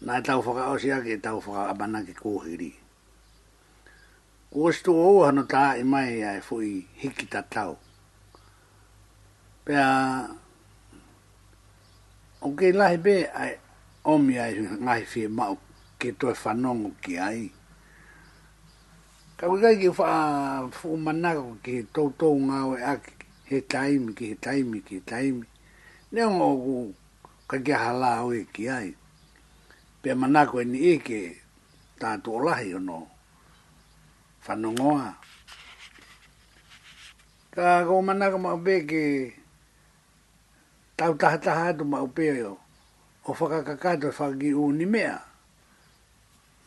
na tau faka o sia ke tau faka abana ke kohiri. Ko si tō ou hano tā e mai ai fui hiki ta tau. Pea, o ke lahi be ai omi ai ngahi fie mau ke toi whanongo ki ai. Ka wikai ki wha fuu manaka ki he tautou ngāwe aki, he taimi, ki he taimi, ki he taimi. Nea ngō ku kakia halā ki ai pe manako e ni e ta to lahi o no fa no ngoa ka go manako ma be ke tau ta ta ha ma upe yo o fa ka ka ka to fa e gi u ni mea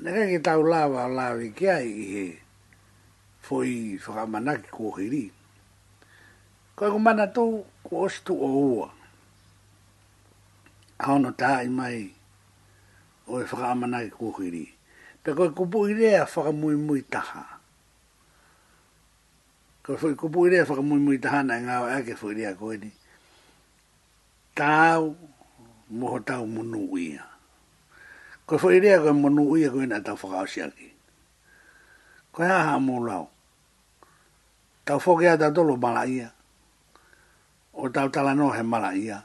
ne ka ki tau lava lavi ke ai i he foi fa ka manaki ko hiri ka go to ko ostu o ua Ano ta i mai o e whakaamana i kukiri. Pe koe kupu i rea whakamui mui taha. Koe whoi kupu i rea whakamui mui taha na ngā wa ake whoi rea koe ni. Tau moho tāu munu uia. Koe whoi rea koe munu uia koe na tāu whakao siaki. Koe haha mōlau. Tāu whoke a tātolo mala ia. O tau talanoa he mala ia.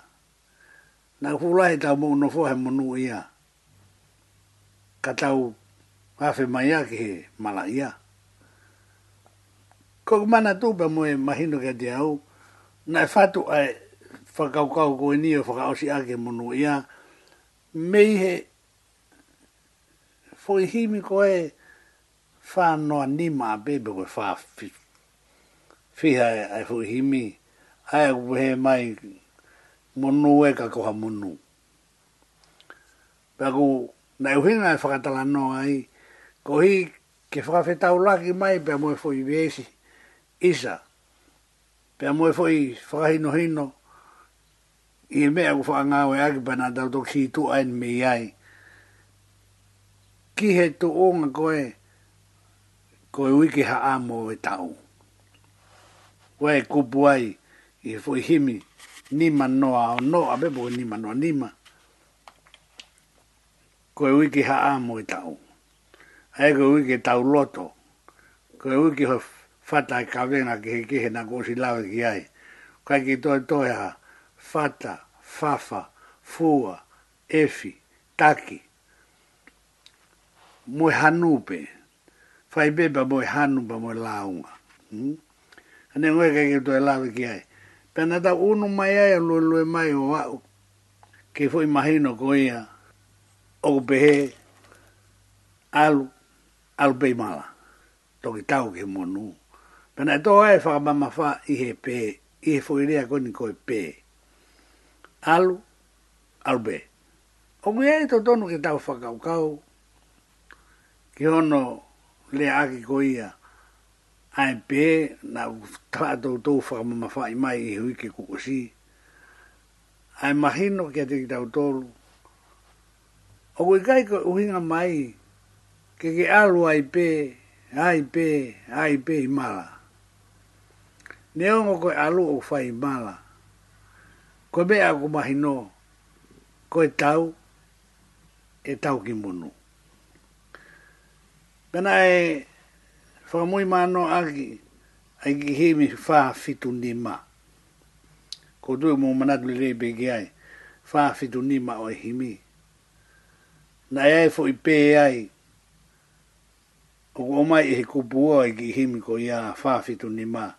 Nā kūlai tāu mōno fōhe munu uia katau hawe mai ake he mala Ko mana tu pa moe mahino ke te au, na e fatu ai whakaukau koe ni o whakaosi ake munu ia, mei he foi himi e koe fa noa ni ma bebe koe fa fi. Fiha e ai foi himi, ai wehe mai munu e ka koha monu. Pagu, na eu hinga e whakatala noa i, ko hi ke whakawhetau ki mai pia moe fwoi vesi, isa, pe pia moe fwoi no hino, i me mea ku whakangau e aki pana tau tok si tu ain me iai. Ki he tu onga koe, koe wiki ha amo e tau. Wai kupu ai, i e fwoi himi, nima noa o noa, bebo nima noa nima, koe wiki haa mo i tau. Ae koe wiki tau loto. Koe wiki ho fata e kawena ki he kehe na kōsi lawe ki ai. Kai ki toi toi ha fata, fafa, fua, efi, taki. Moe hanupe. Fai beba moe hanupa moe launga. Hmm? Ane ngoe kai ki toi lawe ki ai. Pena ta unu mai ai a lue lue mai o au. Ke fo imahino ko ia. Ia o ko pehe alu, alu pei mala. Toki tau ke mua nu. Pena e toa e whakamama wha i he pe, i he whuirea koe koe pe. Alu, alu pe. O mui ai tau tonu ke tau whakaukau, ki hono le aki koe ia, ai pe, na tala tau tau whakamama wha i mai i hui ke kukusi, ai mahino ke te ki tau tolu, o koe kai ka uhinga mai, ke ke alu ai pe ai pe ai pe i mala. Neongo ko alu o fai i ko be mea ko mahino, ko tau, e tau ki munu. Pena e whakamui mano aki, ai ki hei me wha fitu ni ma. Ko tui mō manatuli rei pe ki ai, fitu ni ma o e himi na ia e fo'i pē ai. O mai e he kupua e ki himi ko ia whāwhitu ni mā.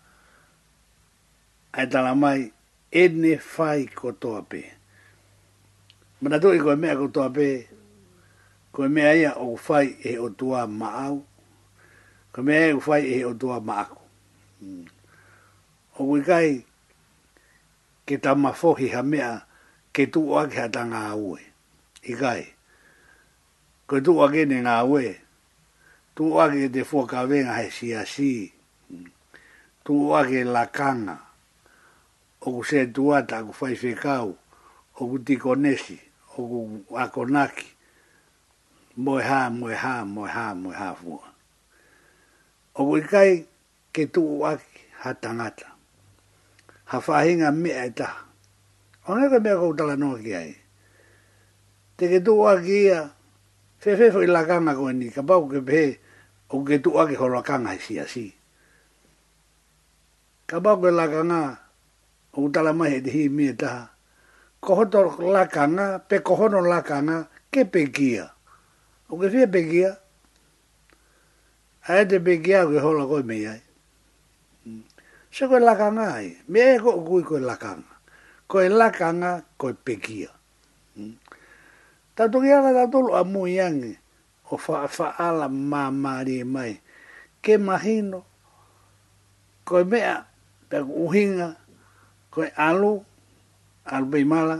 Ai tala mai, edne whai ko toa pē. Mana tō i koe mea ko toa pē, koe mea ia o whai e o tua maau, koe mea e o whai e o tua maaku. Hmm. O koe kai, ke ta ha mea, ke tu oa ke ha tanga aue. I ko tu wage ni nga we tu wage de fo ka ve nga si si tu wage la kana o ku se tu ata ku fai fe kau o ku ti konesi o ku konaki mo ha mo ha mo ha mo ha fu o ku kai ke tu wage ha tangata ha fahinga me eta o ne ka me ko tala no ki ai te ke tu wage Se fe fo ila kanga ko ni ka pau ke be o ke tu a ke ho ra kanga si a si. Ka pau ke la kanga o ta la mai de hi mi ta. Ko ho to la kanga pe ko ho no la kanga ke pe kia. O ke fe pe kia. Ai te pe kia ke ho la ko me ai. Se ko la kanga ai. Me e ko ku ko la kanga. Ko la kanga ko pe kia tato ki ala tatolo a mui angi o fa faa ala maamari e mai ke mahino koe mea peku uhinga ko alu alu pei mala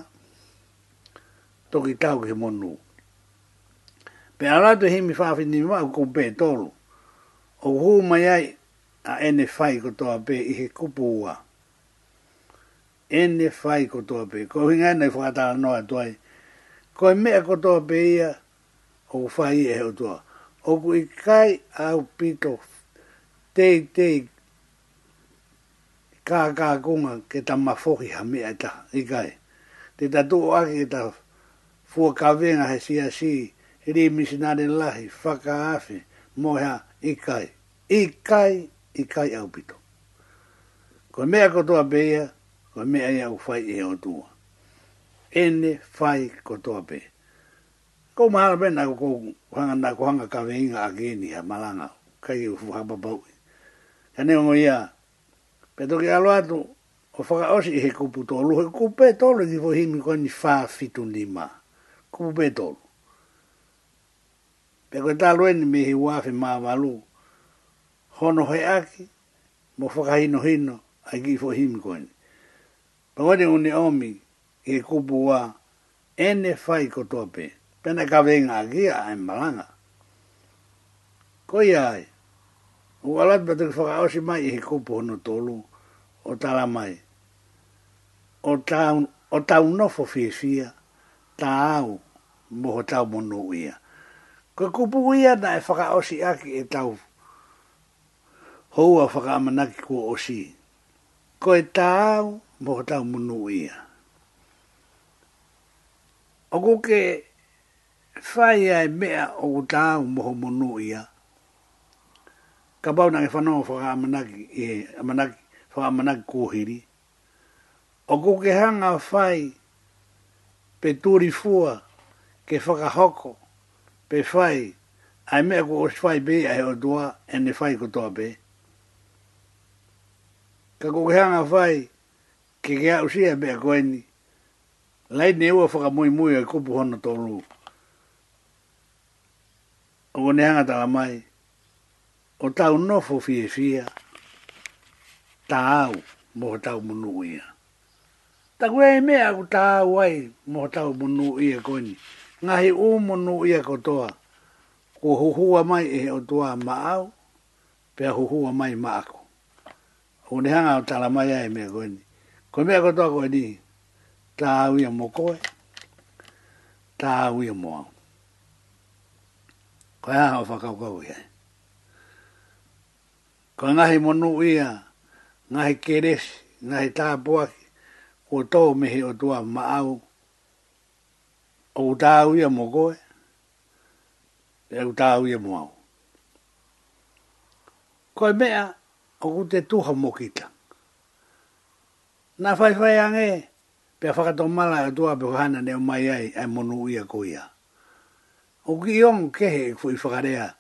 toki tau ke monu pe ala tu himi faa fini maa kou pe tolu o huu mai ai a ene fai kotoa pe ihe kupu ua ene fai kotoa pe koe hinga ene fukatala noa tuai ai ko e mea koto pe ia o whai e heo tua. O ku i kai au pito tei tei kā kā kunga ke ta mawhohi ha mea e ta i kai. Te ta tu o aki ta fua ka venga he si a si ri misinare lahi whaka afi moha i kai. I kai i kai au pito. Ko mea kotoa pe ia, ko mea ia u whai e heo tua ene fai ko tope. Ko mahala pe na ko hanga na ko hanga ka veinga a gini a malanga. Kai u fuha papau. Ka ne ongo ia. Peto ki alo atu. O whaka osi he kupu tolu. He kupu pe tolu ki fo himi ko ni fa fitu ni ma. Kupu pe tolu. Pe koe talo eni me he wafi maa walu. Hono he aki. Mo whaka hino hino. Aki fo himi ko ni. Pa ngone omi ke kupu wa ene fai kotope. Pena ka vei ngā kia ai maranga. Ko i ai, u alat pa tuk whaka osi mai i he kupu hono tolu o tala mai. O tau, o tau nofo fiesia, ta au moho tau monu uia. Ko kupu uia na e whaka osi aki e tau houa whaka amanaki kua osi. Ko e tau moho tau monu uia o ko ke fai ai mea o ko tāu moho monu ia. Ka bau nange whanau whaka amanaki, e, amanaki, whaka amanaki kōhiri. O ko ke hanga fai pe tūri fua ke whakahoko pe fai ai mea ko os fai be ai o tua e ne fai ko tua be. Ka ko ke hanga fai ke ke ausia mea koeni lai ne ua whaka mui mui a kupu hona tōru. O kone hanga tala mai, o tau nofo fie fia, ta au moho tau munu ia. Ta kue e mea aku ta au ai moho tau munu ia koini. Ngahi u munu ia kotoa, ko huhua mai e o tua ma au, pea huhua mai ma aku. O kone hanga o tala mai ai mea koini. Ko mea kotoa koini, ko mea kotoa koini, tāu a mokoe. koe, a moa. mō au. Koe aha o whakaukau ia. Koe ngahi monu ia, ngahi keresi, ngahi tāpuaki, ko tō mihi o tua maau, o tāu a mokoe. e o tāu ia mō au. Koe mea, o ku te tuha mō kita. Nā whaiwhai angee, pe faka to mala e tua pe hana ne mai ai e monu ia ko ia o ki on kehe he fu i faka rea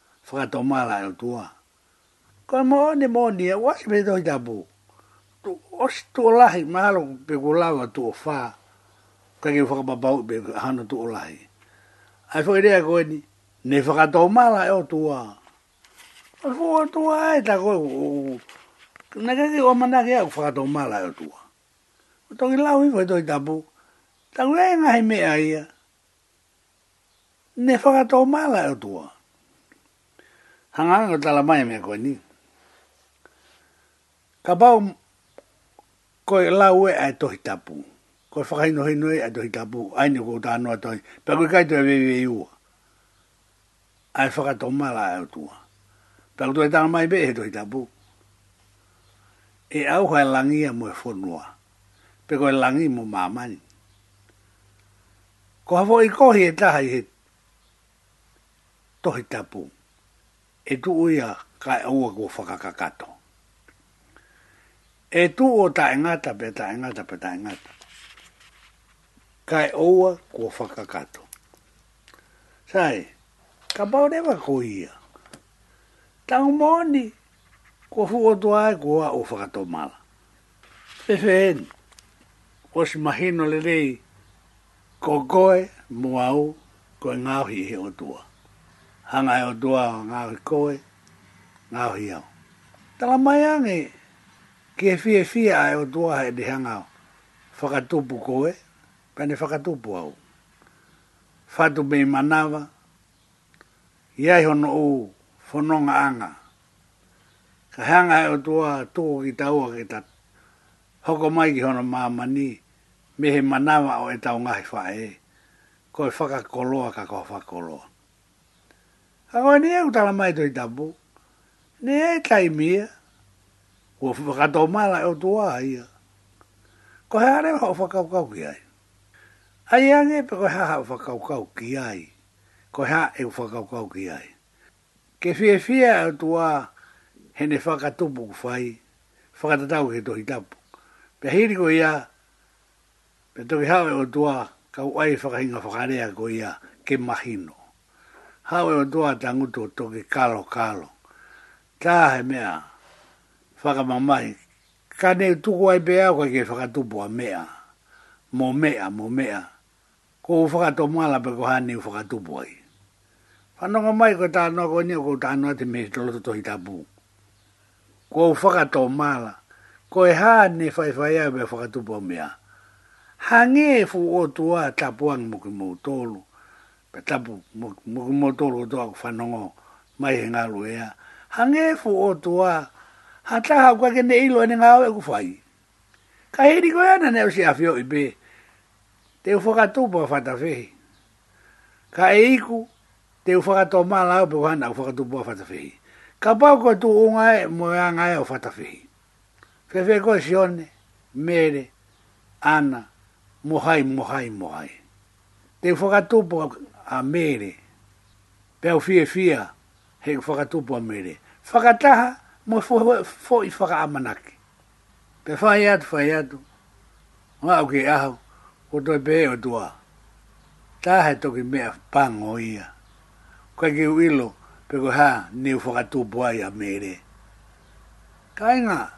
mala e tua ko mo ne mo ni e wa me do ida bu tu o si tu o lahi malo pe ko lava tu o fa ka ki faka babau pe hana tu o lahi ai faka rea ko ni ne faka to mala e o tua e o tua e ta ko Nā kāke o mana kia u whakatau mālai o tua o toki lau i toi tapu, tau e ngai mea ia, ne whakato mala e o tua. Hanganga tala mai mea koe ni. Ka pau koe lau e ai tohi tapu, koe whakaino hino e ai tohi tapu, ai ni kou tānoa toi, pe koe kaito e wewe iua. Ai whakato mala o tua. Pe koe tala mai mea e tohi tapu. E au hai langia mo e whonua pe koe langi mo mamani. Ko hawa i kohi e tahai he tohi tapu, e tu uia ka e ua kua whakakakato. E tu o ta engata pe ta engata pe ta engata. Ka e ua kua whakakato. Sai, ka paurewa ko ia. Tau moni, ko fuotua e kua o whakato mala. Fefeeni o si mahino le rei, ko goe mo au ko e ngāhi he o tua. Hanga e o tua o ngāhi koe, ngāhi au. Tala mai ange, ki e fie fie a e o tua he di hanga o. Whakatupu koe, pene whakatupu au. Whatu me manawa, iai hono u, whanonga anga. Ka hanga e o tua tō ki taua ki ta. Hoko mai ki hono mamani. Hoko me he manawa o e tau ngahi whae, ko e whakakoloa ka ko whakoloa. A koe ni e utala mai tui tabu, ni e tai mia, ua whakatau mala e o tua ia. Ko he are o whakaukau ki ai. Ai ange pe ko ha ha o whakaukau ki ai, ko ha e o whakaukau ki ai. Ke fie fie e o tua he ne whakatupu kufai, whakatatau he tohi tabu. Pe hiri ko ia, Pe tau hawe o tua ka uai whakahinga whakarea ko ia ke mahino. Hawe o tua tanguto toke kalo kalo. Tā he mea whakamamahi. Ka ne tuku ai pe au ke whakatupo a mea. Mo mea, mo mea. Ko u whakato mala pe ko hane u whakatupo ai. Whanonga mai ko tā noa ko ni o ko tā noa te mei toloto tohi tapu. Ko u whakato mala. Ko e hane whaifaya pe whakatupo a mea hange e fu o tua tapu an muki motolo. Pe tapu muki motolo o tua kufanongo mai he ngalu Hange fu o tua hata hau kwa kende ilo ene ngau e kufai. Ka hiri koe ana ne si afio i pe. Te ufakatu pa fata fehi. Ka e iku te foga to mala au pe wana ufakatu pa fata fehi. Ka pao koe tu ungae moea ngae o fata fehi. Fefe koe sione, mere, ana, mohai mohai mohai te fokatupo a mere peo fie fia he fokatupo a mere fokataha mo fo fo i faka amanake pe fai atu fai atu ngā uke ahu ko toi pe o tua tahe toki mea pango ia kwa ki uilo pe ko ha ni fokatupo ai a mere kainga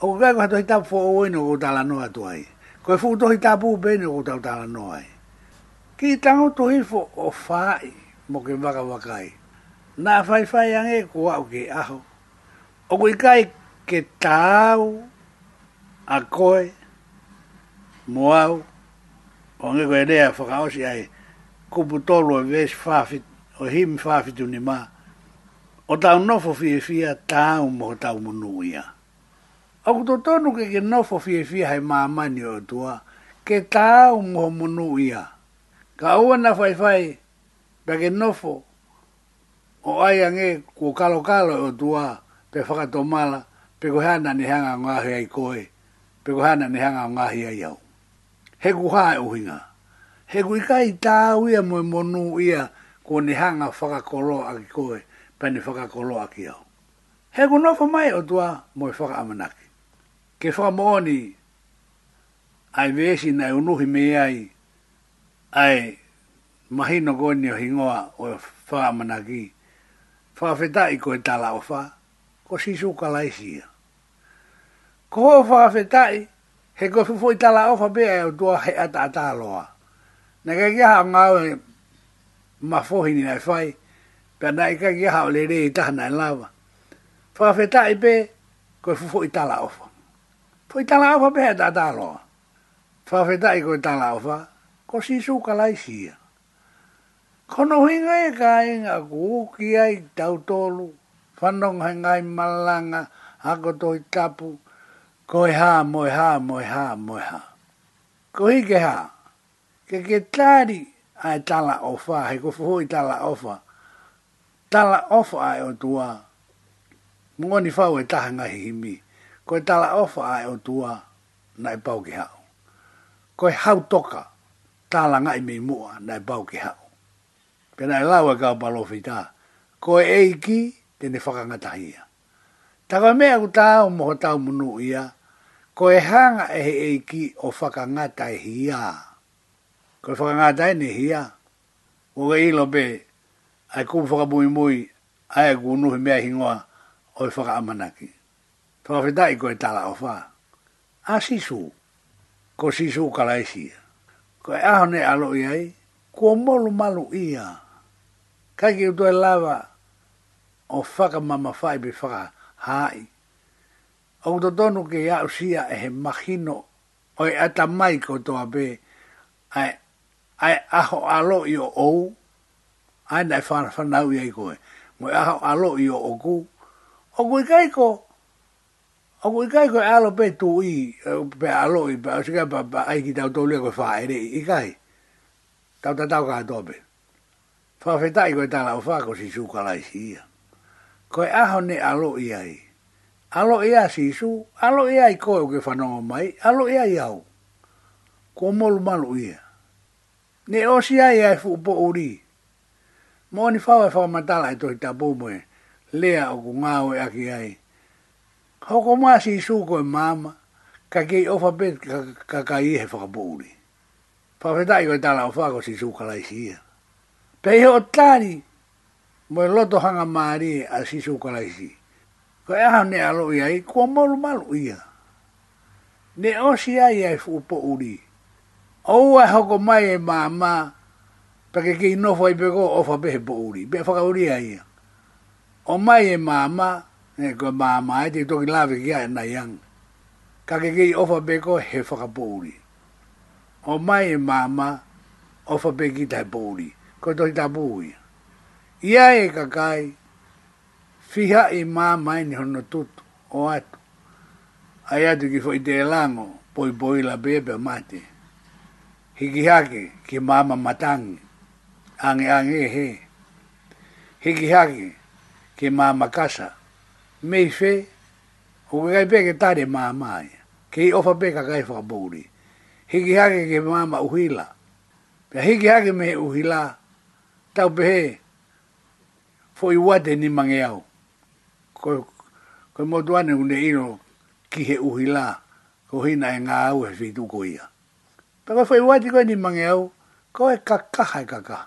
o kukai ko hato hitapu fo oino ko tala noa tuai ia Ko fu e fuku tohi tāpū pēne o tau tāna noa e. Ki tango tohi fo o whāi mo ke waka wakai. Nā whai whai ange ko au ke aho. O kui kai ke tāu a koe mo au. O fo koe rea whakaosi ai kupu tolu e wēs whāwhit o himi whāwhitu ni ma O tau nofo fi fia tāu mo tau munu ia. Aku tō tōnu ke ke nofo fie fie hai māmani o tua, ke tā o moho munu ia. Ka ua na fai fai, pe ke nofo, o ai ange ku kalo kalo o tua, pe whakato mala, pe ko ni hanga ngāhi ai koe, pe ko ni hanga ngāhi ai au. He ku hae uhinga, he ku ikai tā ia moe munu ia, ko ni hanga whakakolo aki koe, pe ni whakakolo aki au. He ku nofo mai o tua, moe whakamanaki ke fa moni ai vesi nei unuhi me ai ai mahi no go ni hingo o fa managi fa feta i ko e tala o fa ko si su kala isia ko fa feta i he ko fu i tala o fa be ai do he ata ata loa na ke ke ha nga ma fo hini nei fai e pe na ke ke ha le re ta na lava fa feta i be ko fu i tala o fa Poi tala ofa pe ta ta lo. Fa fe dai ko tala ofa. Ko si su ka lai si. Ko no hinga e ka in a ku ki ai tau tolu. Fa no hinga malanga a ko to i tapu. Ko e ha mo e ha mo e ha mo e ha. Ko hi ke ha. Ke ke tari a e tala ofa. He ko fuhu i tala ofa. Tala ofa ai e o tua. Mungoni fau e tahanga hi himi. Mungoni fau e tahanga hi himi ko tala ofa ai o tua na e pau ki hau. Ko hau toka tala ngai mei mua na e pau ki hau. Pena e lau e kau palo fita, ko eiki tene ne whakangatahia. Taka mea ku tau moho tau munu ia, ko hanga e he eiki o whakangatahia. Ko e whakangatahe ne hia, o ka ilo pe, ai kumu whakamui mui, ai e kunuhi mea hingoa o e whakamanaki. Tawhita i koe tala o wha. A sisu. Ko sisu kalaisia. Ko e ahone alo i ai. Ko molu malu ia. Kai ki utoe lava. O whaka mama whai bi whaka hai. O kuto tonu ke iau sia e he mahino. O e ata mai ko toa be. Ai, ai aho alo i o ou. Ai nai whanau i ai koe. Mo e aho alo i o oku. O kui kai koe Ako i kai koe alo pe tu i, eh, pe alo i, pe ausika pa pa ai ki tau tau lia koe wha ere i kai. Tau ta tau kaha tope. Wha whetā i koe tala o wha ko si sukalai si ia. Koe aho ne alo i ai. Alo i a si su, alo i ai koe uke whanonga mai, alo i ai au. Ko molu malu ia. Ne o si ai ai fu upo uri. Mo ni whawai whawamatala e tohi tapu mwe. Lea o ku ngāo e aki ai. Lea o ku ngāo e aki ai. Hoko maa si isu koe maama, ka kei ofa pet ka, ka, ka ihe whakapuuri. Pawhetai koe tala o whako si isu kalai si ia. Pei ho tani, moe loto hanga maari a si isu kalai si. Ko e aha ne alo ia i, kua molu malu ia. Ne osi ai ai fupo uri. Oua hoko mai e maama, pake kei nofa i pego ofa pehe po uri. Pea whakauri ia ia. O mai e maama, e ko ma ma e te toki lawe ki ae na yang. Ka ke kei ofa pe ko he whakapouri. O mai e ma ma ofa pe ki tai pouri. Ko toki ta pouri. Ia e ka kai fiha i ma ma e ni hono tutu o atu. Ai atu ki fwoi te elango poi poi la bebe mate. Hiki hake ki mama matangi. Ange ange he. Hiki hake ki mama kasa me fe o ga pe ke tare ma ke o fa pe ka ga fa buri he ki hage ke mama ma u hila pe he ki hage me u hila ta be foi fo i ni mange ko ko mo duane un e ino ki he u hila ko hina e au e fitu ko ia pe ko foi i wate ko ni mange au ko e kakaha ka ka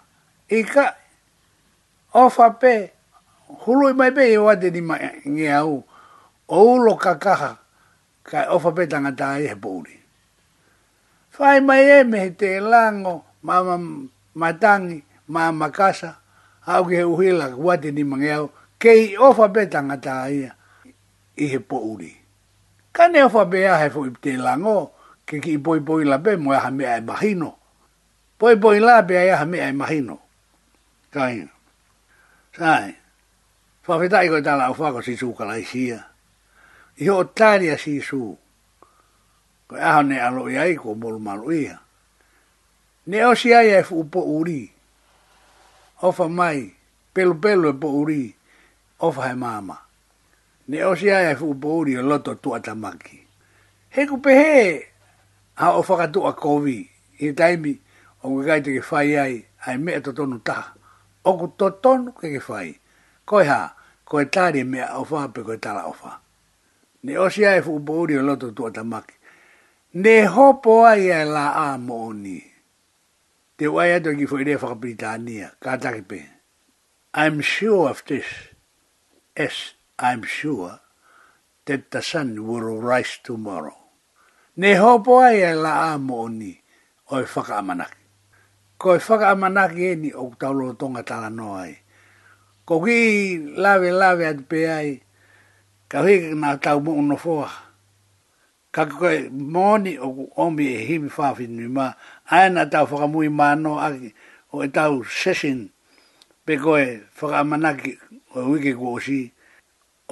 e ka o fa pe hulu i mai pei wate ni mai nge au, oulo ka kaha, ka ofa petanga ta e pouri. Fai mai e me te lango, mama matangi, mama kasa, au ke uhila wate ni mai au, kei ofa petanga ta e he pouri. Kane ofa bea he fo i te lango, ke ki poi poi la be mo ha me ai e mahino. Poi poi la be ai ha me ai e mahino. Kai. Sai. Whawhetai koe tāna au whako si sūkala i sia. I ho si su. Koe aho ne alo i ai ko moru maru ia. Ne o si ai e fupo uri. Ofa mai, pelu pelu e po uri. Ofa he māma. Ne o si ai e fupo uri o loto tuata maki. He ku pehe A o whakatu a kovi. I mi o gai kaita ke whai ai, ai mea to tonu taha. Oku to tonu ke ke whai. Koi haa ko e tāre mea au wha pe ko e tāra au wha. Ne osi ai fu upo uri o loto tua ta Ne hopo ai e la a mo oni. Te wai ato ki fwere whakapiritania, ka taki pe. I'm sure of this. Yes, I'm sure that the sun will rise tomorrow. Ne hopo ai e la a mo oni o e whakaamanaki. Ko e whakaamanaki e ni o tau lo tonga tala noa e ko lave lave lawe at pe ai ka na ta mo no fo ka ko mo ni o o mi e hi mi fa fi ni ma ai na ta fo ka mo i ma no a o e ta u session pe ko e fo ka mana ki o wi ki ko si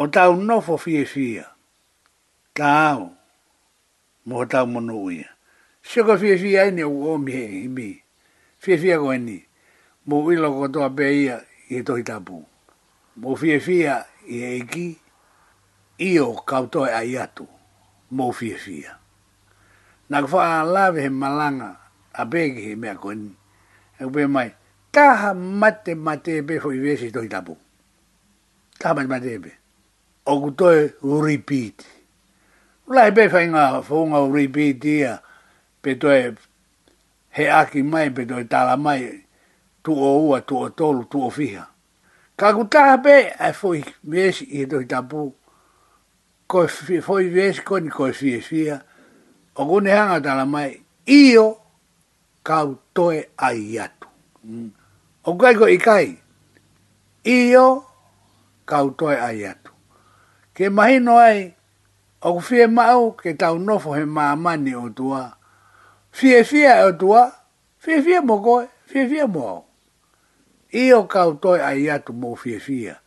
o ta u no fo fi fi ta o mo ta mo no u se ko fi fi ai ni o mi e hi mi fi fi ko ni mo wi lo ko to pe ia i e tohi tapu. Mo fie fia i e eki, i o kautoe ai atu, mo fie fia. Nā kwha a lawe he malanga, a pēki he mea koni, e upe mai, taha mate mate e pēho i vese i tohi tapu. Taha mate mate e pē. O kutoe u repeat. Ula e pēwha inga whaunga u repeat ia, pētoe he aki mai, pe pētoe tala mai, tuo o ua, tuo tolu, tuo o fiha. Ka kutaha pe, ai foi vesi i hitohi tapu, foi vesi ni koe fie fia, o kone hanga tala mai, io kau toe ai atu. Mm. O kai ko ikai, io kau toe ai atu. Ke mahino ai, o kufie mau, ke tau nofo he maamani o tua, fie fia o tua, fie fia mo koe, fie fia mo Io kau toi ai atu mō fiefia.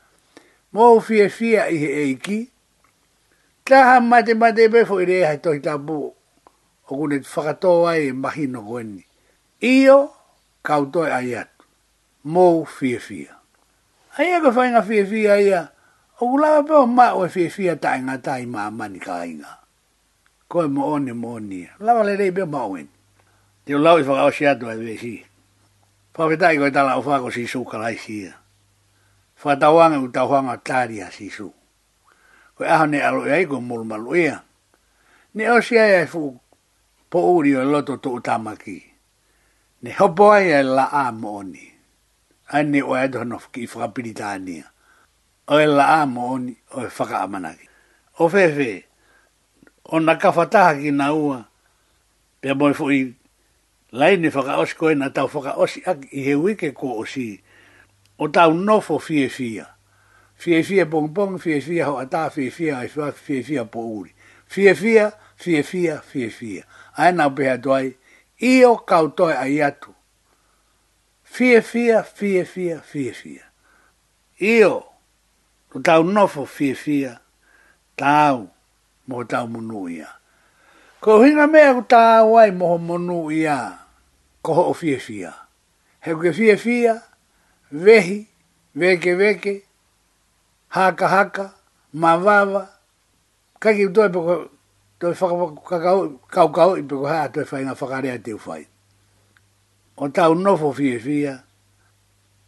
Mō fiefia i he eiki. Taha mate mate befo i reha toi tabu. O kune whakato ai e mahi no kweni. Io kau toi ai atu. Mō fiefia. Ai aga whainga fiefia ia. O kula peo ma o fiefia e ta inga ta i maa mani ka inga. Koe mo one mo onia. Lava le rei peo mauen. Te o lau i whakao shiatu ai vesi. Whawetai koe tala o whako si su kalai sia. Whatawange u tau hanga tāria si su. Koe aha ne alo e aiko mōru malu ea. Ne o si ai fu po uri o loto tō tamaki. Ne hopo ai e la a mooni. Ai ne o edo hano ki whakapiritania. O e la a mooni o e whaka amanaki. O fefe, o na kawhataha ki na ua. Pea moe fu i lai ne faka osi koe na tau faka osi aki i he wike ko osi o tau nofo fie fia fie fia pong pong fie fia ho ata fie fia ai fia fie fia po uri fie fia fie fia fie fia ai na beha doai i o kau toi ai atu fie fia fie fia fie fia i o o tau nofo fie fia tau mo tau munuia ko hinga mea ku tau ai mo munuia ia ko ho fie fia. He ke fie fia, vehi, veke veke, haka haka, mavava, kaki toi e peko, toi e whakau kau kau i peko haa toi e whainga whakarea te uwhai. O tau nofo fie fia,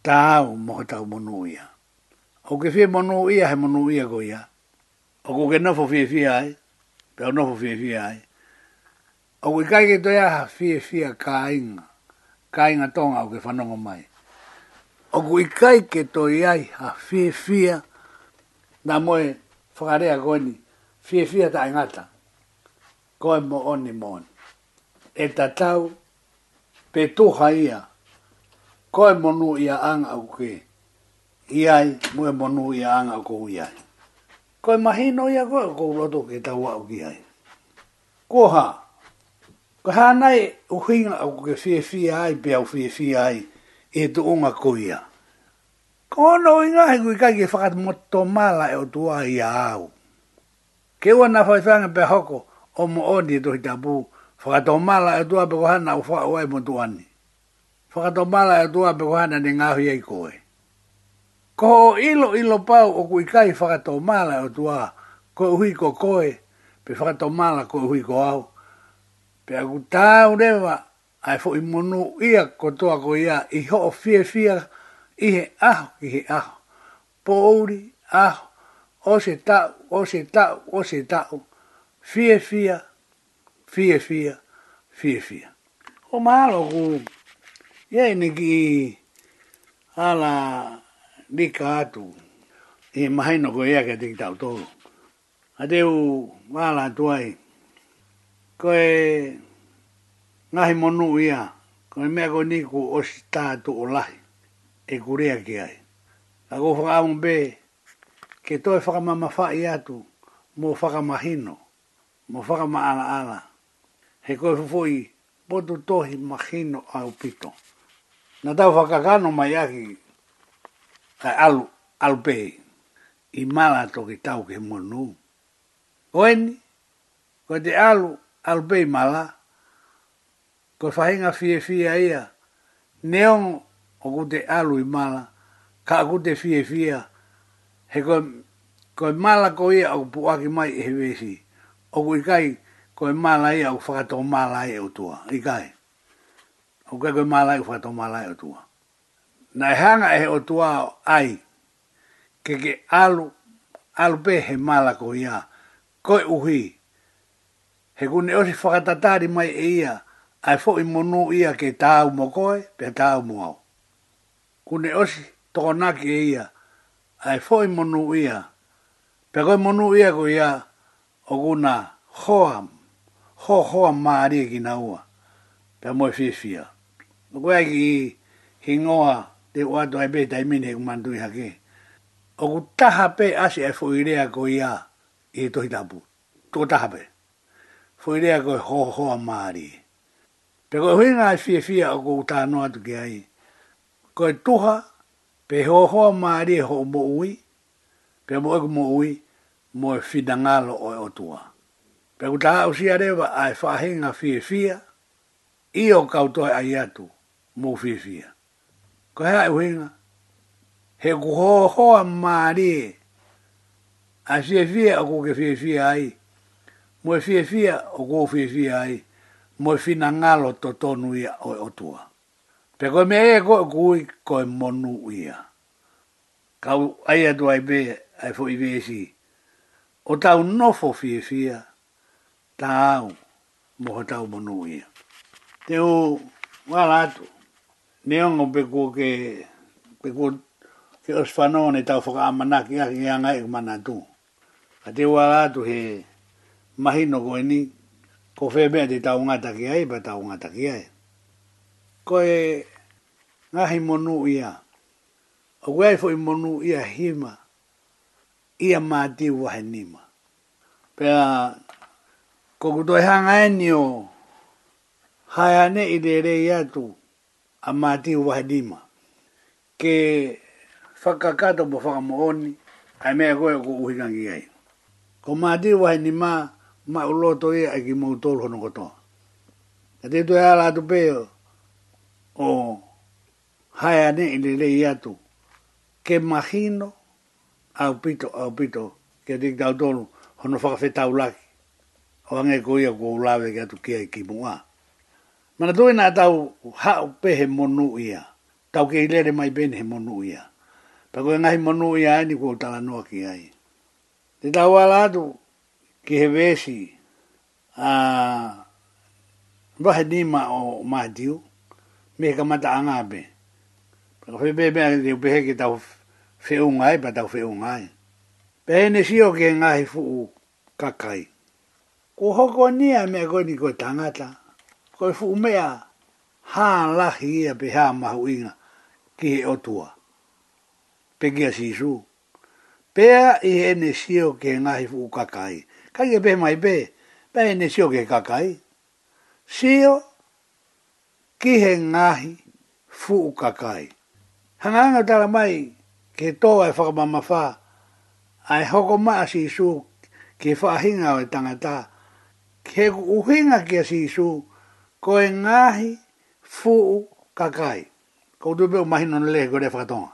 tau moho tau monu ia. O ke fie monu ia he monu ia go ia. O ke nofo fie fia ai, tau nofo fie fia ai, O e kai ke toi aha fie fie ka inga, ka inga tonga au ke whanonga mai. O e kai ke toi ai fie fie, nā moe whakarea koe ni, fie fie ta ingata, koe mo oni mo oni. E ta tau, pe tuha ia, koe mo nu ia anga au ke, iai moe mo nu ia anga au kou iai. Koe mahino ia koe, koe loto ke tau au ki ai. Koha, koe. Ko hānai o hinga o ke fie fie ai, pe au fie fie ai, e tu unga koia. Ko ono i ngā he kui kai ke whakat moto mala e o tua i a au. Ke ua na whaifanga pe hoko, o mo odi e tohi tapu, whakat o mala e tua pe kohana o wha uai mo tuani. Whakat o mala e tua pe kohana ni ngā hui ei koe. Ko ilo ilo pau o kui kai whakat o mala e o a, ko hui ko koe, pe whakat o mala ko hui ko au. Pea ku tāu rewa, ai fo i monu ia kotoa ko ia i ho o fie fia i he aho, i he aho. Pouri, aho, o se tau, o se tau, o se tau. Fie fia, fie fia, fie fia. O maalo ku, ia i neki i ala nika atu. I mahaino ko ia ka te ki tau tolo. A te u maala tuai. Ia koe ngahi monu ia, koe mea koe ni ku osi tātu o lahi, e kurea ki ai. A kou whakaamu be, ke ma whakamama whai atu, mō whakamahino, mō whakamaala ala. ala. He koe fufoi, potu tohi mahino au pito. Nā tau whakakano mai aki, kai alu, alu pe, i mala toki tau ke monu. Oeni, koe te alu, albe mala ko fainga fi fi ia neon o gute alu i mala ka gute fi fi he ko ko mala ko ia e o pua ki mai he vesi o ku kai ko mala ia o fa to mala ia e o tua i kai o ka ko mala ia o fa to mala ia e o tua na hanga e o tua ai ke ke alu alu he mala ko ia ko uhi he kune o se whakatatari mai e ia, ai fo i monu ia ke tāu mo koe, pe tāu mo au. Kune o se tokonaki e ia, ai fo i monu ia, pe koe monu ia ko ia, o kuna hoa, ho hoa maari e kina ua, pe moe fifia. O koe aki i hingoa te wato ai pe taimini he kumandu hake. O ku pe ase e fo i rea ko ia, i e tohi tapu. Tō taha pe. Tō taha pe foi rea goi ho ho a Māori. Pe koe hui ngā fia fia o kou tā noa tuke ai. Koe tuha, pe ho ho a Māori e ho mo ui, pe mo eko mo ui, mo e whidangalo o e otua. Pe kou tā au rewa a e whahe fia fia, i o ai atu, mo fia fia. Koe hea e hui ngā, he kou ho ho a Māori, a fia fia o kou ke fia fia ai, mo e fie fia o go fie fie ai mo e fina ngalo to tonu ia o o tua pe go me e go kui ko e monu ia ka u ai a do ai be ai fo i be o tau nofo fie fie fia tau mo ho tau monu ia te u wala tu ne pe go ke pe go ke os fanone tau fo ka manaki ia ia ngai e manatu ate wala tu he mahi no koe ni, ko whee mea te tau ngata ai, pa tau ngata ki ai. Ko e ngahi monu ia, o kuei fo i monu ia hima, ia mati wahe nima. Pea, ko kutoi hanga eni o, hae ane i re rei atu, a mati wahe nima. Ke whakakato po whakamooni, ai mea koe ko uhikangi ai. Ko mati wahe nima, ko mati wahe nima, ma o lo to e ki mo to lo no ko to a te to ala tu pe o o hai ane i le le i atu ke magino au pito au pito ke dik da to lo fa whakawhi tau laki o ange ko ia ko ulawe ki atu kia i ki mua mana tu e nga tau hao pe he monu ia tau ke i lere mai ben he monu ia pa ko e ngahi monu ia ni ko tala noa ki ai te tau ala atu ki he vesi a rohe nima o mātiu, me he kamata a ngāpe. Pako whi pe mea reu pehe ki tau whiunga ai, pa tau whiunga ai. Pehe ne si o ke ngāhi fuu kakai. Ko hoko nia mea koe ni koe tangata, koe fuu mea hā lahi ia pe hā mahu inga ki he otua. Pekia sisu. Pea i ene sio ke ngahi fuu kakai. Pea kai e pe mai pe, pe ne sio ke kakai. Sio, ki he ngahi, fu u kakai. Hanganga tala mai, ke toa e whakamama wha, ai hoko maa si su, ke whahinga o e tangata, ke uhinga ke si su, ko e ngahi, fu kakai. Ko peo mahinon lehe kore whakatonga.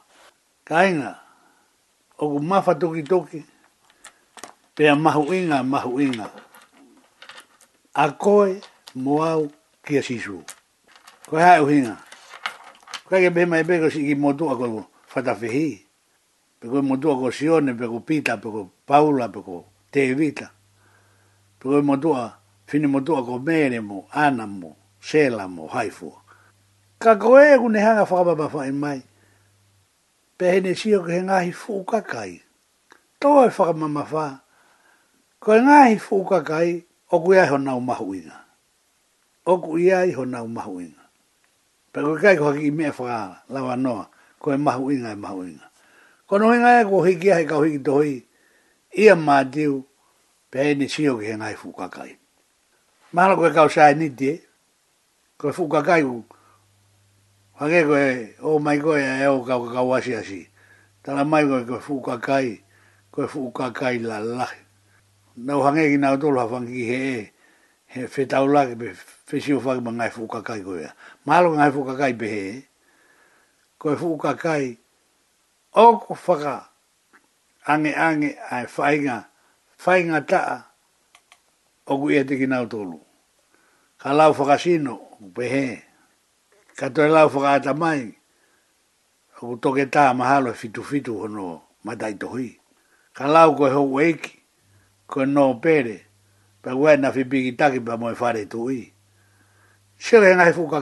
Kainga, oku mafa toki toki, pe a mahu inga, mahu inga. A koe mo au ki a sisu. Koe hae uhinga. Koe ke pehima e peko si ki motu ako fatawhihi. Peko e motu ako sione, peko pita, peko paula, peko tevita. Peko e motu a fini motu ako mere mo, ana mo, sela mo, haifu. Ka koe e kune hanga whakapapa whae mai. Pehene sio ke he ngahi fukakai. Toa e whakamama Ko e ngāhi fuka kai, o iai hona o mahu inga. O iai hona o mahu inga. Pe ko kai ko haki i mea whaka lawa noa, e ko e mahu inga e mahu inga. Ko no inga e ko hiki ahi kau hiki tohi, ia mātiu, pe e ni sio ki e ngāhi fuka kai. Mahalo ko e kau sāi niti e, ko e fuka kai ku, Hake koe, oh my god, e o kau kau asi asi. Tala mai koe koe fuu kakai, koe fuu kakai la lahi nau hanga ki na tolo fangi he he fe taula ke fe si o fangi mangai fuka kai ko ya malo ngai fuka kai be he ko fuka kai o ko faga ange ange ai fainga fainga ta o ku ia ki na tolo ka lau faga pe be he ka to lau faga ta mai o toke ta mahalo e fitu fitu hono matai tohi ka lau ko ho weki ko no pere pa wa na fi bigi taki pa mo fare tu i se le na fu ka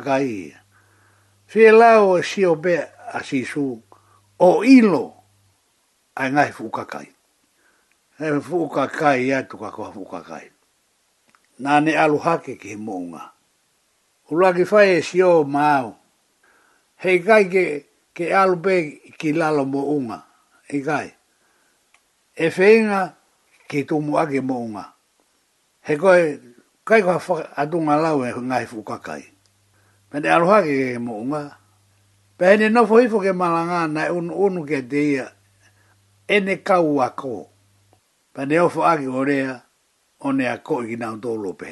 fi la o e si o be a si su o ilo a na fu ka kai e fu ka kai ya tu ka ko fu ka kai na ne alu hake ki mo nga u la ki fa e si o ma he kai ke ke alu be ki la lo mo unga e kai e feinga ke tō mu age mō ngā. He koe, kai koe whaka adunga lau e ngai whukakai. Pende aroha ke ke mō ngā. Pene nofo hifo ke malanga na e unu unu ke te ia. Ene kau a kō. Pene ofo age o rea, o ne a kō i nā tō lope.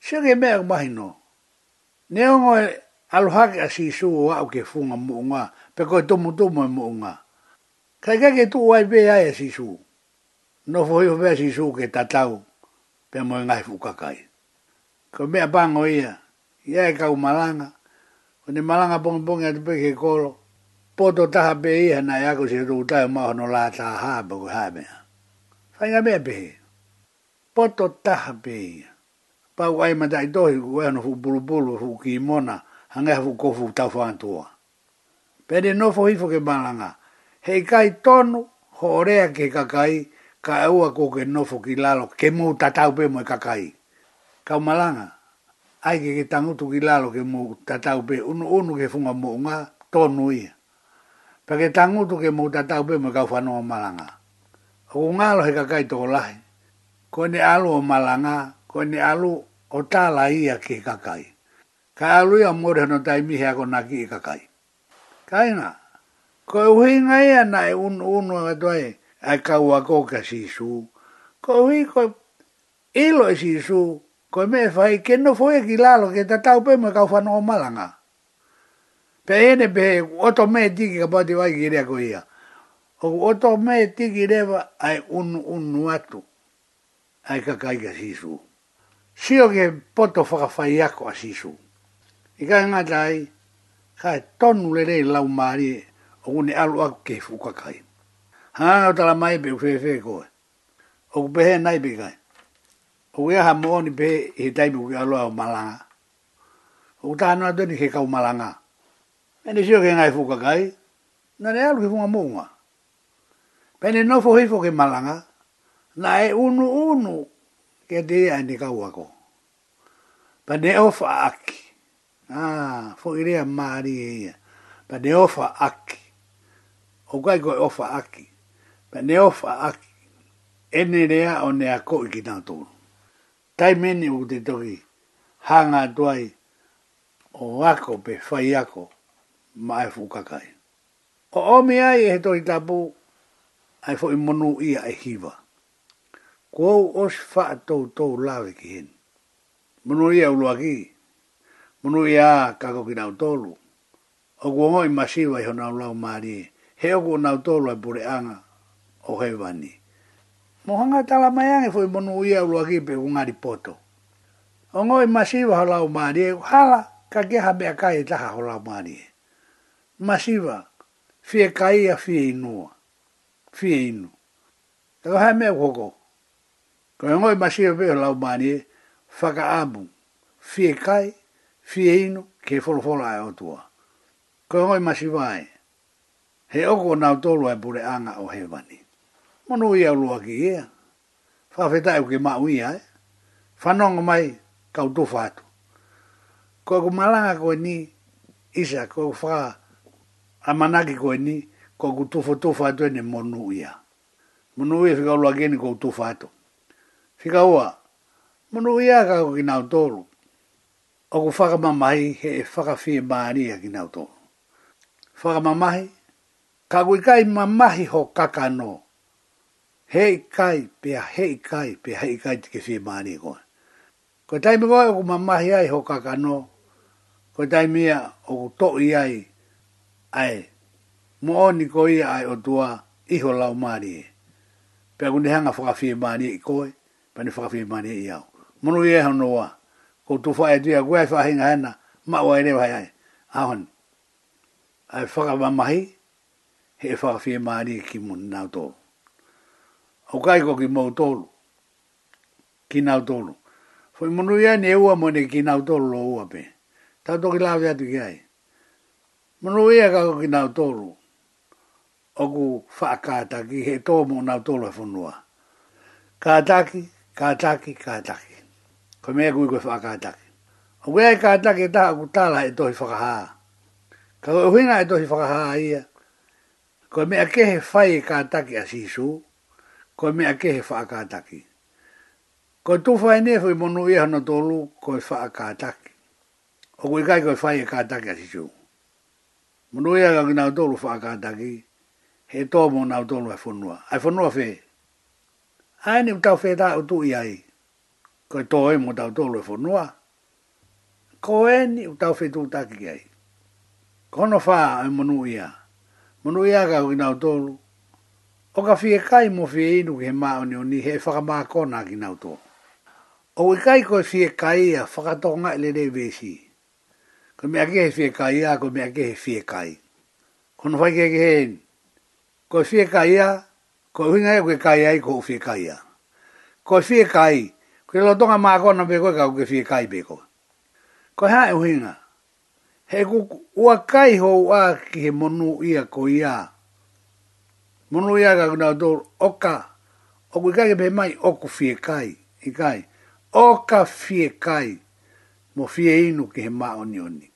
Sio ke mea kumahino. Ne o ngoe aroha ke a sisu o au ke funga mō ngā. Pe koe tomu tomu e mō ngā. Kai kai ke tu wai pe ai a sisu. Sio no foi o vesi su que tatau pe mo ngai fu kakai ko me bango ia ia e ka malanga o ne malanga bon bon e pe ke kolo poto ta be ia na ia e ko se ru ta ma no la ta ha ba ko ha me fai me be poto ta be pa wai ma dai dohi ko e no fu bulu bulu fu ki mona hanga fu ko fu ta fu antua pe de no foi fu ke malanga he kai tonu Horea ke kakai, ka ua ko ke nofo ki lalo ke mo tatau pe mo e kakai. Kau malanga, ai ke ke tangutu ki lalo ke mou tatau pe, unu unu ke funga mo unga tonu ia. Pa ke tangutu ke mou tatau pe mo e kau whanua malanga. O ngalo he kakai to lahi. Ko ene alu o malanga, ko ene alu o tala ia ke kakai. Ka alu ia mori hano taimi hea kona ki e kakai. Kaina, ko uhinga ia na e unu unu e toa e a kaua koka sisu. Ko hui ko ilo e sisu, ko me fai keno foe ki lalo ke tatau pe me kau whanau malanga. Pe ene pe oto me tiki ka pati wai ki rea ko ia. O oto me tiki rewa ai unu unu atu. Ai ka kaika sisu. Sio ke poto whakawhai ako a sisu. Ika ngatai, kai tonu le rei lau maari o une alu aku ke fukakai. Hanga tala mai pe fe fe ko. O ku pehe nai pe kai. O ku eha mo ni pe he taipu ki aloa o malanga. O ku tahanua tani he kau malanga. E ni sio ke ngai fuka kai. Na ne alu ki funga mounga. Pe ni nofo hifo ke malanga. Na e unu unu ke te ea ni kau ako. Pa ne ofa aki. Ah, fo irea maari e ia. Pa ne ofa aki. O kai koe ofa aki. Pa neo fa ak ene rea o ne ako i ki tātou. Tai mene u te toki hanga tuai o wako pe fai ako ma e fukakai. O omi ai e toki tapu ai fo i monu ia e hiva. Kuo os fa tau tau lawe ki hen. Monu ia ulua ki. Monu ia kako ki nau tolu. O kuo hoi masiwa i hona ulau maari. He oku nau tolu ai pure anga o hewani. Mohanga tala mai ange foi monu ia ulua ki pe unga di poto. O masiva hola o maari e hala ka ke habea kai e taha hola o maari Masiva, fie kai a fie inua, fie inu. Tako e hae mea koko. Ko e ngoi masiva pe hala o maari e whaka amu, fie kai, fie inu, ke folofola e tua. Ko e ngoi masiva e, he oko nautolua e pure anga o hewani ono ia lua ki ia. Whawhetā eo ke mau ia, e. Whanonga mai, kau tofa atu. Ko ako malanga koe ni, isa, ko ako wha, amanaki koe ni, ko ako tofa tofa atu ene monu ia. Monu ia whika ulua kene kau tofa atu. Whika ua, monu ia ka ako kinau tolu. Ako whakamamahi he e whakawhie maaria kinau tolu. Whakamamahi, ka koe kai mamahi ho kakanoa hei kai, pia hei kai, pia hei kai te kefi maani e koe. Koe taimi koe oku mamahi ai ho kakano, koe taimi ia oku toi ai, ai, mo oni koe ia ai o tua iho lau e. E maani e. Pia kundi hanga whakafi maani i koe, pani whakafi maani i au. Mono ia hau noa, koe tu whae tia koe ai whahinga hana, maua ere wai ai, ahon. Ai whakamamahi, hei whakafi maani ki mun nao tōu o kai ko ki mou tolu, ki nau tolu. Fui munu ia ni ua mo ni ki nau tolu lo ua pe. Tau toki lau te atu ki ai. Munu ia kako ki nau tolu, o ku ki he tō mo nau tolu e funua. Kātaki, kātaki, kātaki. Ko mea kui koe whaakataki. O kui ai kātaki e taha ku tala e tohi whakaha. Kako e huinga e tohi whakaha ia. Ko mea kehe whai e kātaki a sisuu ko mea ke he whaakātaki. Ko tu whae ne whai monu i hana tōlu ko e whaakātaki. O kui kai ko e whai e kātaki ati tū. Monu i hana kina tōlu whaakātaki, he tō mo nā tōlu e whunua. Ai e whunua whē. Ai e ni mtau whē tā utu i ai. Ko e tō e mo tau tōlu e whunua. Ko e ni mtau whē tūtaki ai. Kono whā ai e monu i hana. Monu i hana kina tōlu O ka fie kai mo fie inu ke he mao ni o ni kona whakamakona ki nau O i kai koe fie kai a whakatonga i e lere vesi. Ko mea ke he fie kai a, ko mea ke he fie kai. Ko no whaike ke he ko Ko fie kai a, ko huinga e koe kai ai ko fie kai a. Ko fie kai, ko i lotonga makona pe koe ka koe fie kai pe koe. Ko e huinga. He ku ua kai ho ua ki he monu ia ko ia. ia mono ia ga na do oka o ga kai be mai o ku fie kai i kai o ka fie kai mo fie inu ke ma oni oni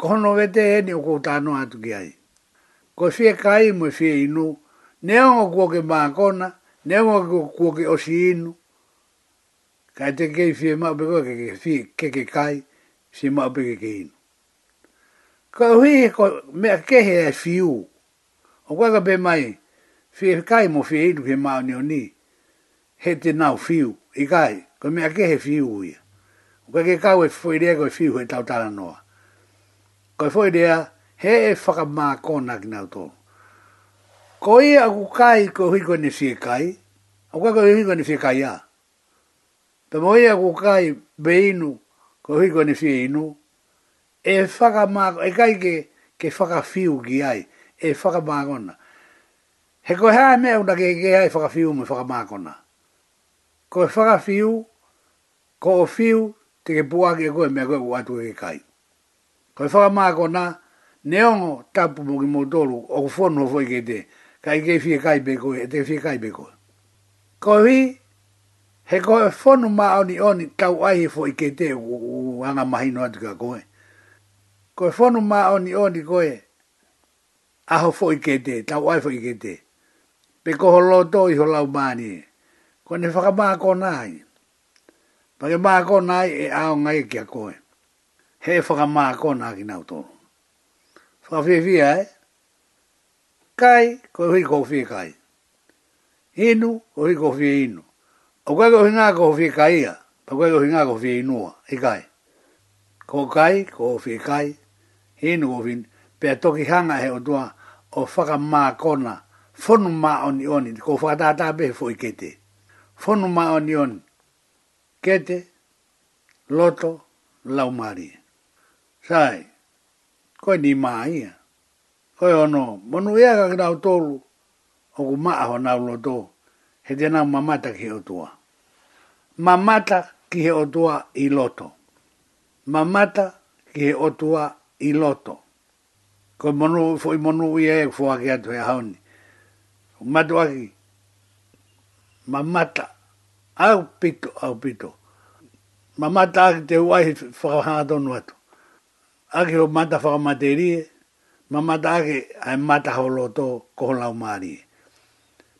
ko no vete ni o ta no atu ki ai ko fie kai mo fie inu ne o ku ke ma kona ne o ku ke o si inu ka te ke fie ma be ko ke fie ke ke kai si ma be ke inu ko hui ko me ke he fiu O kua ka mai, fi e kai mo whi e iru he ni o ni. He te nau fiu, i kai, ko mea ke he whiu uia. O kua ke kau e fwoi rea koe whiu he tau tāra noa. Koe fwoi rea, he e whakamā kona ki nau tō. Ko i a ku kai ko hui koe ne whie kai, o kua koe hui koe ne whie kai a. Pa mo i a ku kai be inu, ko hui koe ne whie inu, e whakamā, e kai ke, ke fiu ki ai e whakamākona. He ko hea e mea una ke ke e whakawhiu me whakamākona. Ko e whakawhiu, ko o whiu, te ke pua ke koe mea koe kua tue ke kai. Ko e whakamākona, neongo tapu mo ki motoru o ku whono ho fwoi ke te, ka i ke fie kai pe e te fie kai pe koe. Ko hi, he ko e whono ma oni oni tau ai e fwoi ke te u anga mahino atu ka koe. Ko e whono ma oni oni koe, aho fo i kete, tau ai fo i kete. Pe koho loto i ho lau mani, ko ne whakamako nai. Whakamako nai e ao ngai kia koe. He whakamako nai ki nau to. tono. Whakawhiwhia e, kai ko hui ko hui kai. Inu ko hui ko hui inu. O kai ko hui ngā ko hui kai ia, pa kai ko hui ngā ko hui inua, i e kai. Ko kai ko hui kai, inu ko hui, pia toki hanga he o tuaa, o whaka mā kona, whonu mā oni oni, ko whakatātā pehe fo i kete. Whonu mā oni oni, kete, loto, laumari. Sai, koe ni mai ia. ono, monu ia ka kina utolu, o ku mā aho nā uloto, he te nā mamata ki o tua. Mamata ki he o tua i loto. Mamata ki he o tua i loto ko mono fo i mono i e fo ake atu e haoni. O matu aki, ma mata, au pito, au pito. Ma mata aki te uai whakahanga tonu atu. Aki o mata whakamaterie, ma mata aki ai mata holoto kohonlau maari.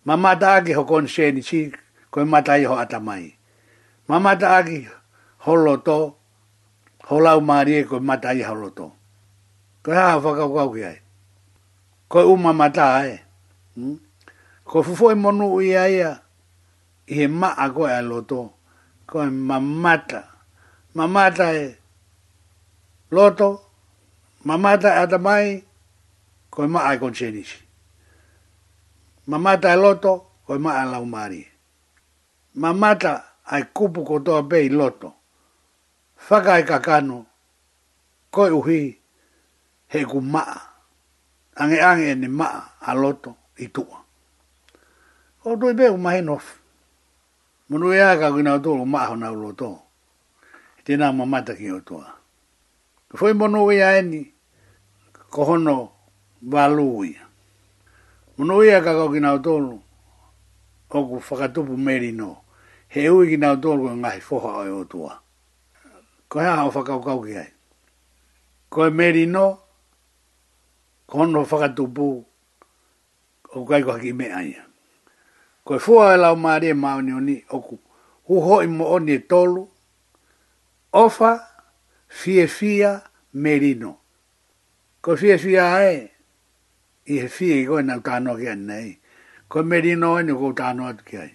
Ma mata aki ho konseni si, ko i mata i ho atamai. Ma mata aki holoto, holau maari e ko i mata i holoto. Ko ha fa ka ka ki ai. Ko e u ma mata ai. Hmm? Ko fu fo e mo nu ia ia. I he ma a ko a loto. Ko e, e ma mata. Ma mata e. Loto. Ma mata e ata mai. Ko e ma a kon chenishi. Ma mata e loto. Ko e ma a lau mari. Ma mata ai kupu kotoa pei loto. Whakai ka kano, koi uhi, he ku maa. Ange ange ni maa a loto i tua. O tui pe ku mahi nofu. Munu ea ka kui nao tolu maa hona ulo to. E tēnā ma mata ki o tua. Fui e munu ea eni kohono valui. Munu ea ka kui nao tolu o whakatupu meri no. He ui ki nao tolu ko ngahi foha o e o tua. Ko hea hao whakau kau ki hai. Ko e meri no, kono whakatupu o kai ko haki mea ia. Ko e fua e lau maare mao ni oku, huho i mo oni e tolu, ofa fie fia merino. Ko fie fia ae, i he fie i koe nau tano ki ane nei, ko merino e ni koe tano atu ki ae.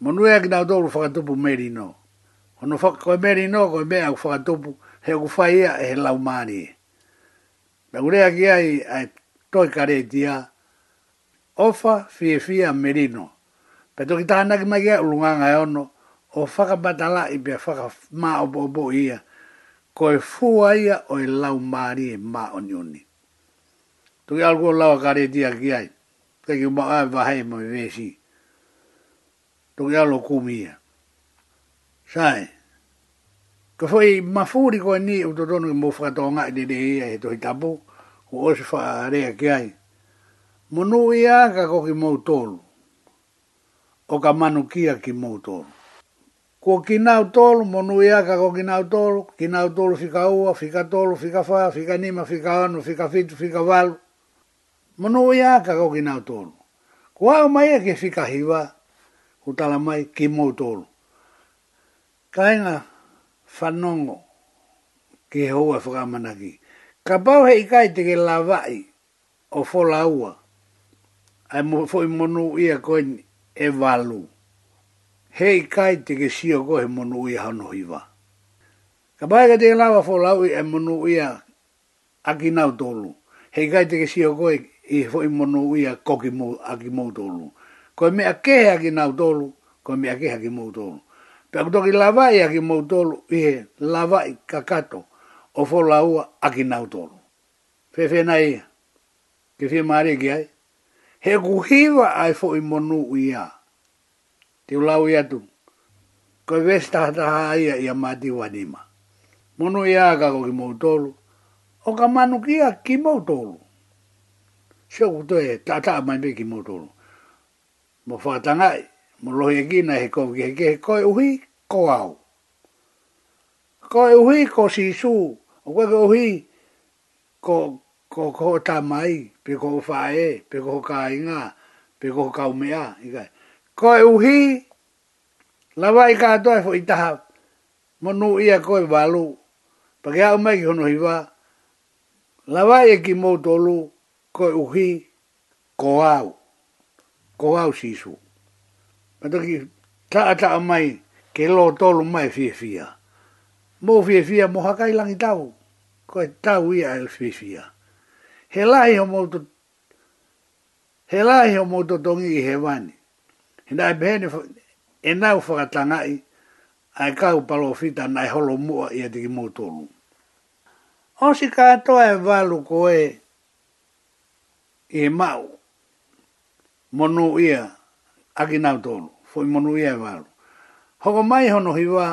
Monu ea ki nau tolu whakatupu merino, ono whaka koe merino koe mea u whakatupu, he u whaia e he lau maare ia. Me urea ki ai, ai toi kare dia, ofa fie fia merino. Pe toki taha naki mai kia ulunganga e ono, o whaka batala i pia whaka mā o ia, ko e fua ia o e lau maari e mā o nioni. Toki alko lau a kare dia ki ai, teki mā ai vahai e mo i vesi. Toki alo kumi ia. Sae. Sae ko foi mafuri ko ni u do donu mo fa do nga de de e to tabu ko os fa re ke ai mo nu ia ka ko ki motor o ka manu ki a ki motor ko ki na utol mo nu ia ka ko ki na utol ki na utol fika u fika tolu fika fa fika ni ma fika anu fika fitu fika val mo nu ia ka ko ki na utol ko a mai e ke fika hiva ko tala mai ki motor kainga fanongo ke hoa whakamanaki. Ka pau he ikai te ke vai o whola ua. Ai mo fwoi monu ia koin e walu. Hei kai te ke sio ko he monu ia hano hiwa. Ka pau hei te lawa whola ui e monu ia aki nau tolu. Hei kai te ke sio ko he i fwoi monu ia koki mo aki mou tolu. Koe mea kehe aki nau tolu, koe mea kehe aki mou tolu. Pea kuto ki lavai aki mou tolu, ihe lawai kakato, o fo laua aki nau Fefe Fe fe nai, ke fie maare ki ai, he kuhiwa ai fo i monu uia, ti ulau i atu, koe ves tahta haia i amati wanima. Monu ia kako ki mou tolu, o ka manu kia ki mou tolu. kuto e, tata mai pe ki mou Mo fatangai, mo lohi e gina he kou ki he koe uhi ko au. Koe uhi ko si su, o koe uhi ko ko ko ta mai, pe ko fa e, pe ko ka inga, pe ko ka umea. Koe uhi, la vai ka atoa e fo itaha, mo nu ia koe walu, pa ke au mai ki hono hiwa, la vai e ki mou tolu, koe uhi ko au, ko au si su toki taa taa mai ke lo tolu mai fie fia. Mo fie fia mo hakai langi tau. Ko e tau ia el fie fia. He lai ho mouto he lai ho mouto tongi i he wani. He nai pehene e nau whakatangai ai kau palo fita nai holo mua ia tiki mouto O si katoa e walu ko e i mau. Monu ia. Monu ia aki nau tōnu, fōi monu ia e wāru. Hoko mai hono hi wā,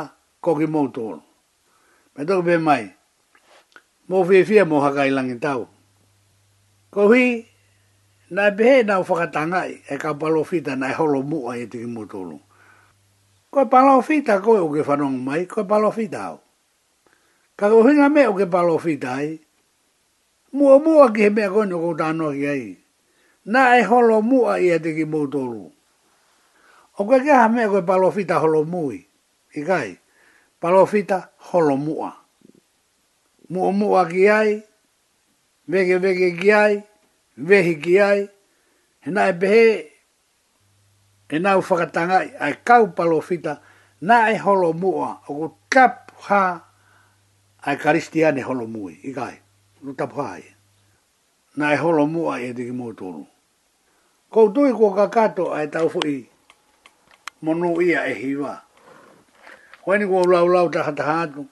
koki mou tōnu. Me toki pē mai, mō fie fie mō haka i langi tau. Ko hi, nā e pehe nau whakatangai, e ka palo fita nā e holo mua i tiki mou tōnu. Ko e palo fita koe uke whanongu mai, ko e palo fita au. Ka ko hinga me uke palo fita ai, mua mua ki he mea koe nukou tānoa ki ai. Nā e holo mua i tiki mou tōnu. O koe kia hame koe palofita holomui. mui. Ikai. Palofita holomua. mua. Mua ki ai. Vege vege ki ai. Vehi ki ai. Hina e behe. E nau whakatangai. Ai kau palofita. Na e holomua. O ko tap ha. Ai karistiane holo mui. Ikai. Ru tap ha ai. Na e holo mua e diki mōtoro. kakato ai tau fuii mono ia e hiwa. Hoi ni kua lau lau taha taha atu,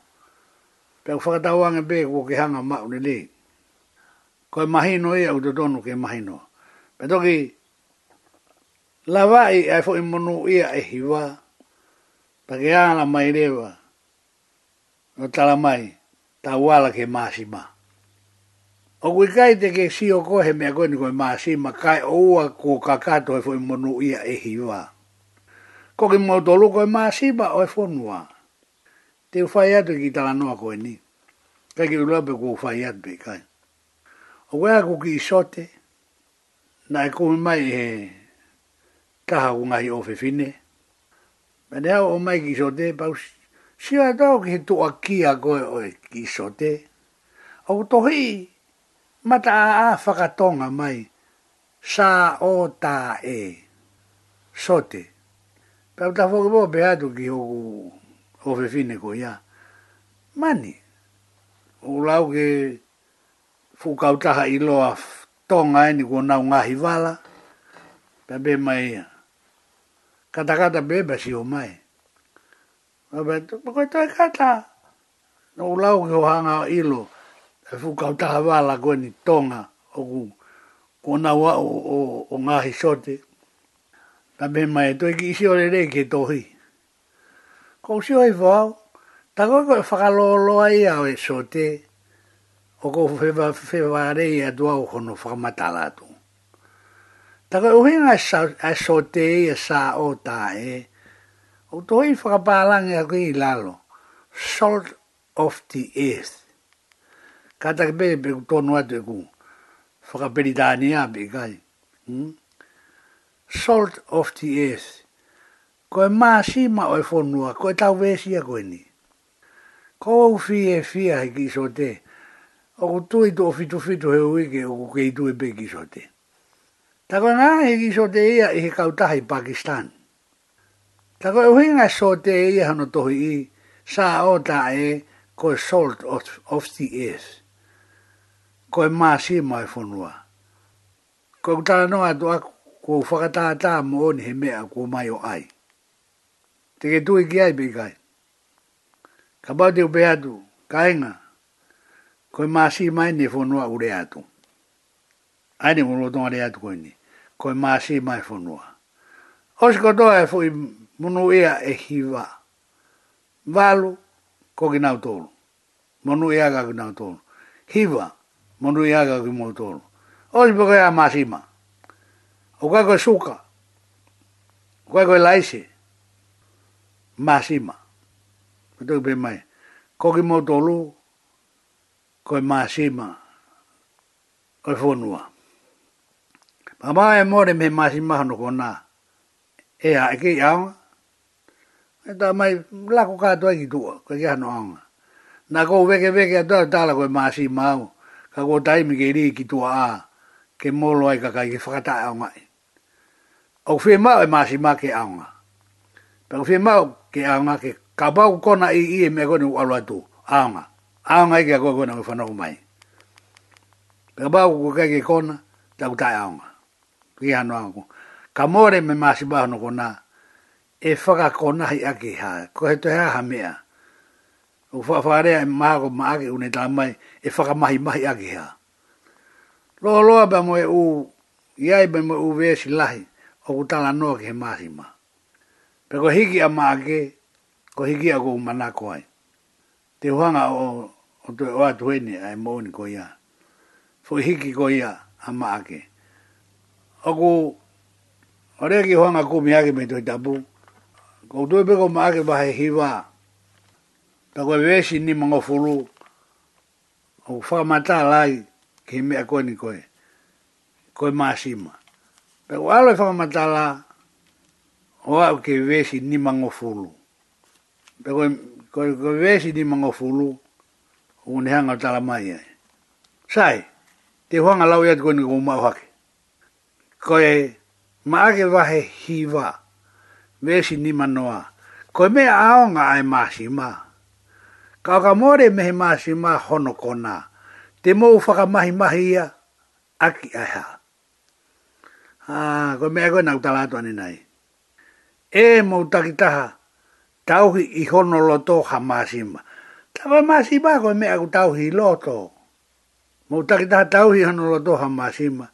peo whakata wange be kua ke hanga mao ni li. Koe mahino ia u tonu ke mahino. Pe toki, lawai ai fo i mono ia e hiwa, pa ke ala mai rewa, no tala mai, ta wala ke maasima. O kui kai te ke si o kohe mea koe ni koe maasima, kai oua kua kakato e fo i mono ia e hiwa ko ke mo dolo ko ma si ba o fo nua te fa ya de ki tala no ko ni ka ki lo be ko fa ya be kai o wa ko ki sote na e ko mai e ka ha un ai o fe fine me ne o mai ki sote pa si a do ki to aki a ko o e ki sote o to hi mata a fa ka mai sa o ta e sote Pau ta fo bo be atu ki o o fe fine ko ya. Mani. O lau ke fu ka ta ha i lo af tonga e ni ko na un ahi vala. Pa be mai. Kata kata be ba si o mai. Pa be to ko ta kata. O lau ke o hanga i lo fu e ka ta vala ko ni tonga o ku. Ko na wa o o ngahi sote. Pa Ta me mai to ki si ore re ke tohi. Ko si oi e vao, ta ko ko faka lo lo ai a we so te. O ko fe va fe va re ia tu au ko no faka mata la tu. Ta ko ohe nga e a e so te ia sa o ta e. O tohi faka pa lang ia ki lalo. Salt of the earth. Kata ke pe pe ku tonu atu e ku. Faka peritania pe kai. Hmm? salt of the earth. Ko e maa si maa oi whonua, ko e tau vesi a koe ni. Ko au fi e fi a hiki iso te, o ku tui tu o fitu fitu he uike o ku kei tui pe kiso te. Ta ko ngā hiki iso te ia i he kautahi Pakistan. Ta ko e uhinga so te ia hano tohi i, sa o ta e ko e salt of, the earth. Ko e maa si maa e whonua. Ko e kutala noa tu aku ko whakatā tā mo oni he mea kua mai o ai. Te ke tui ki ai pe kai. Ka pau te upe atu, ka inga, koe māsi mai ne whanua ure atu. Ai ne mono tonga re atu koe ni, koe māsi mai whanua. Osi kotoa e fui munu ea e hiwa. Walu, ko ki nau tōru. Munu ea ka ki nau tōru. Hiwa, munu ea ka ki mau tōru. Osi pokoe a māsi mai o kai koe suka, o kai koe laise, masima. Kato pe mai, koki motolu, koe masima, koe fonua. Mama e more me masima hano ko nā, e a eke i aonga, e tā mai lako kātua ki tua, koe ki hano aonga. Nā kou veke veke atua tāla koe masima au, ka kou taimi ke ri ki tua a, ke molo ai kakai ki whakata aonga e au fe mau e maasi ma ke aonga. Pe au fe mau ke aonga ke kabau kona i i e me kone ualu atu, aonga. Aonga ike a koe kona ufana e umai. Pe kabau kua kai ke kona, ta utai aonga. Ki hano aonga. Ka more me maasi ma hano kona, e whaka kona hi aki ha, ko he te ha mea. U whaarea e maa ko maa ke unetā mai, e whaka mahi mahi aki ha. Loa loa ba moe u, iai ba moe u vesi lahi o ku tala noa ke he mahima. Pe ko hiki a maake, ko hiki a ko umana koe. Te huanga o, o tue oa tuene a mouni ko ia. Fu hiki ko ia a maake. O ku, o reki huanga ku miake me tui tabu, ko tue peko maake bahe hiwa, pe ko e ni mga furu, o ku whakamata lai ke mea koe ni koe, koe maasima. Koe Pe o alo e whamatala, o au ke wesi ni mango fulu. Pe o koe ke ni mango fulu, o ne hanga tala mai ai. Sai, te huanga lau iat koe ni kou mau hake. Koe maake wahe hiwa, wesi ni manoa. Koe me aonga ai maasi maa. Kau ka more mehe maasi maa hono kona. Te mou whakamahi mahi ia, aki ai haa. Ah, ko mea koe nau talatua ni nai. E mou takitaha, tauhi i hono loto ha maasima. Tawa maasima ko mea ku tauhi i loto. Mou takitaha tauhi i hono loto ha maasima.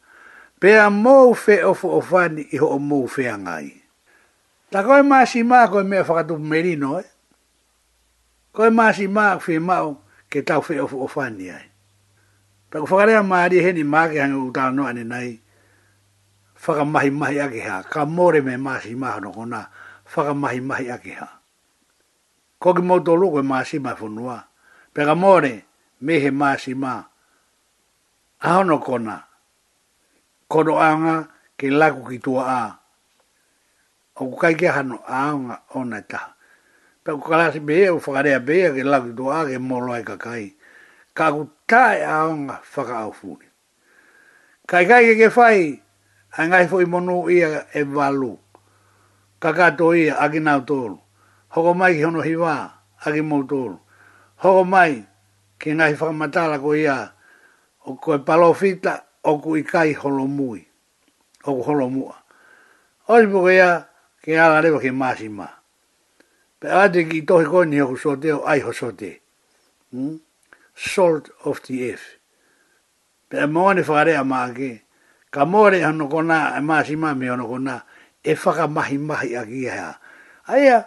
Pea mou fe ofu ofani i ho mou fe angai. Ta koe maasima ko mea whakatupu merino e. Koe maasima ku fi mau ke tau fe ofu ofani ai. Ta ku whakarea maari he ni hangi u tala noa ni nai whaka mahi mahi ake ha, ka more me maasi maha no kona, whaka mahi mahi ake ha. Ko ki mouto loko e maasi maha pe ka more me he maasi maha, aho no kona, kono aonga ke laku ki tua a. O kukai ke hano aanga ona e ta. Pe kukalasi bea, u whakarea bea ke laku ki tua a ke molo ai kakai. Ka kutai aanga whaka au fune. Kai ke ke whai, ngai foi monu ia e valu. Kaka to ia agi nau tōru. Hoko mai ki hono hiwa agi mou tōru. Hoko mai ki ngai whakamatala ko ia o koe palofita o ku ikai holomui. O ku holomua. Oli puka ia ki ala rewa ki maasi ma. Pe ate ki tohe koe ni hoku sote o aiho sote. Hmm? Salt of the earth. Pe a moane whakarea maa ke ka more ano kona masi mami ano kona e faka e mahi mahi a ha aia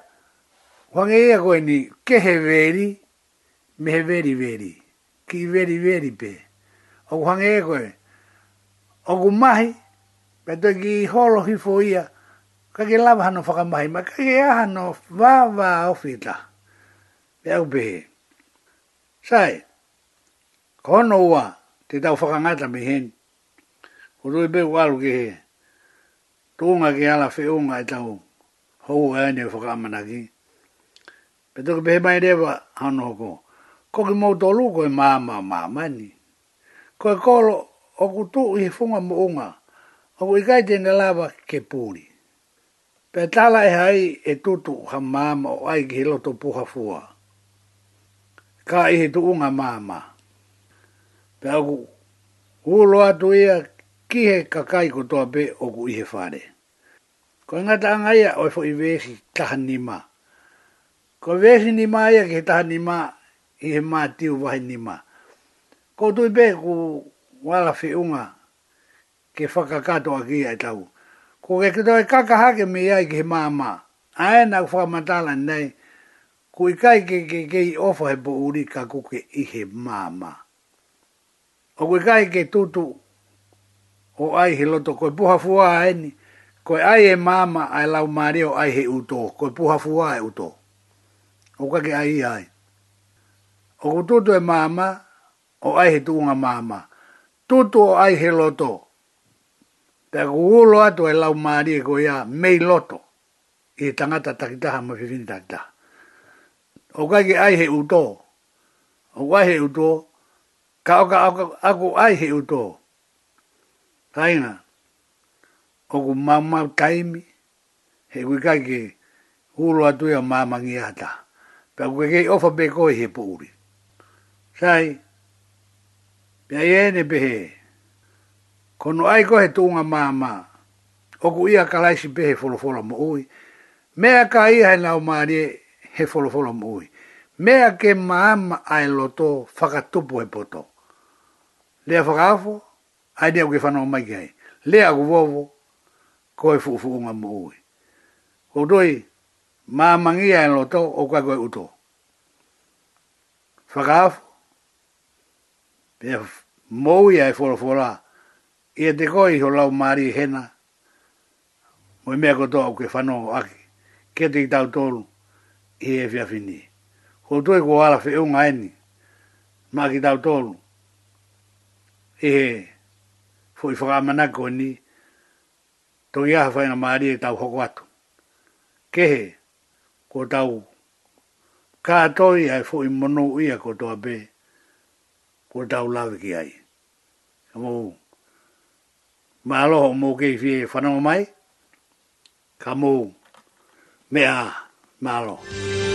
wange ia koe ni ke he veri me he veri veri ki veri veri pe o wange ia o ku mahi pe to ki holo hi fo ia ka ke lava hano faka mahi ma ka ke aha no va va ofita fita pe au pe sai kono ua te tau whakangata mi hen O roi beu alu ke he. ke ala whi onga i e tau. Hou e ane whakamana ki. Pe toki pehe mai rewa hano hoko. Ko ki mou tō lūko e māma māma ni. Ko e kolo o ku tū i whunga mo onga. O ku ikai tēne lawa ke pūri. Pe tala e hai e tūtu ha māma o ai ki hiloto puha fua. Ka i he tūunga māma. Pe au ku uloa tu ia ki he kakai ko pe o ku ihe whare. Ko ngata angaia oi fo i vesi taha ni ma. Ko vesi ni ma ia ki he taha ni ma i he maa tiu wahi ni ma. Ko tui pe ku wala fi unga ke whakakato a kia e tau. Ko ke kito e kakahake me iai ki he maa maa. Ae na ku whakamatala nei ku i kai ke ke ke i ofo he po uri ka kuke i he maa maa. O ku kai ke tutu o ai he loto koe puha fua a e eni. Koe ai e mama ai lau mareo ai he uto. Koe puha fua e uto. O kake ai ai. O ku tutu e mama o ai he tuunga mama. Tutu o ai he loto. Te ku ulo atu e lau mareo e koe ya mei loto. I tangata takitaha mo fi fifini takitaha. O kake ai he uto. O kake ai he uto. Ka oka aku ai he uto. ai he uto taina o ku mamma kaimi he ku ka ke hulu atu ya mama ngi ata pa ku ke ofa be ko he puri sai pe ye ne be he kono ai ko he tunga mama o ku ia kalaisi be he folo folo mo ui mea ka ia he nao maari he folo folo mo ui mea ke mama ai loto whakatupu he poto lea whakaafo ai dia ke fano mai kai le a vovo ko e fufu nga mo ui o doi ma mangia en loto o ka go uto fagaf pe mo ui ai fora fora i e te koi ho la mari hena mo me ko to ke fano aki ke te tau tolu i e via fini ho doi ko ala fe unga eni ma ki tau tolu e fo i whakamana ko ni to ia hawhai na maari e tau hoko atu. Kehe, ko tau kātoi ai fo i mono ia ko toa be, ko tau la ki ai. Amo, ma aloha mō kei fie whanau mai, ka mō mea ma aloha.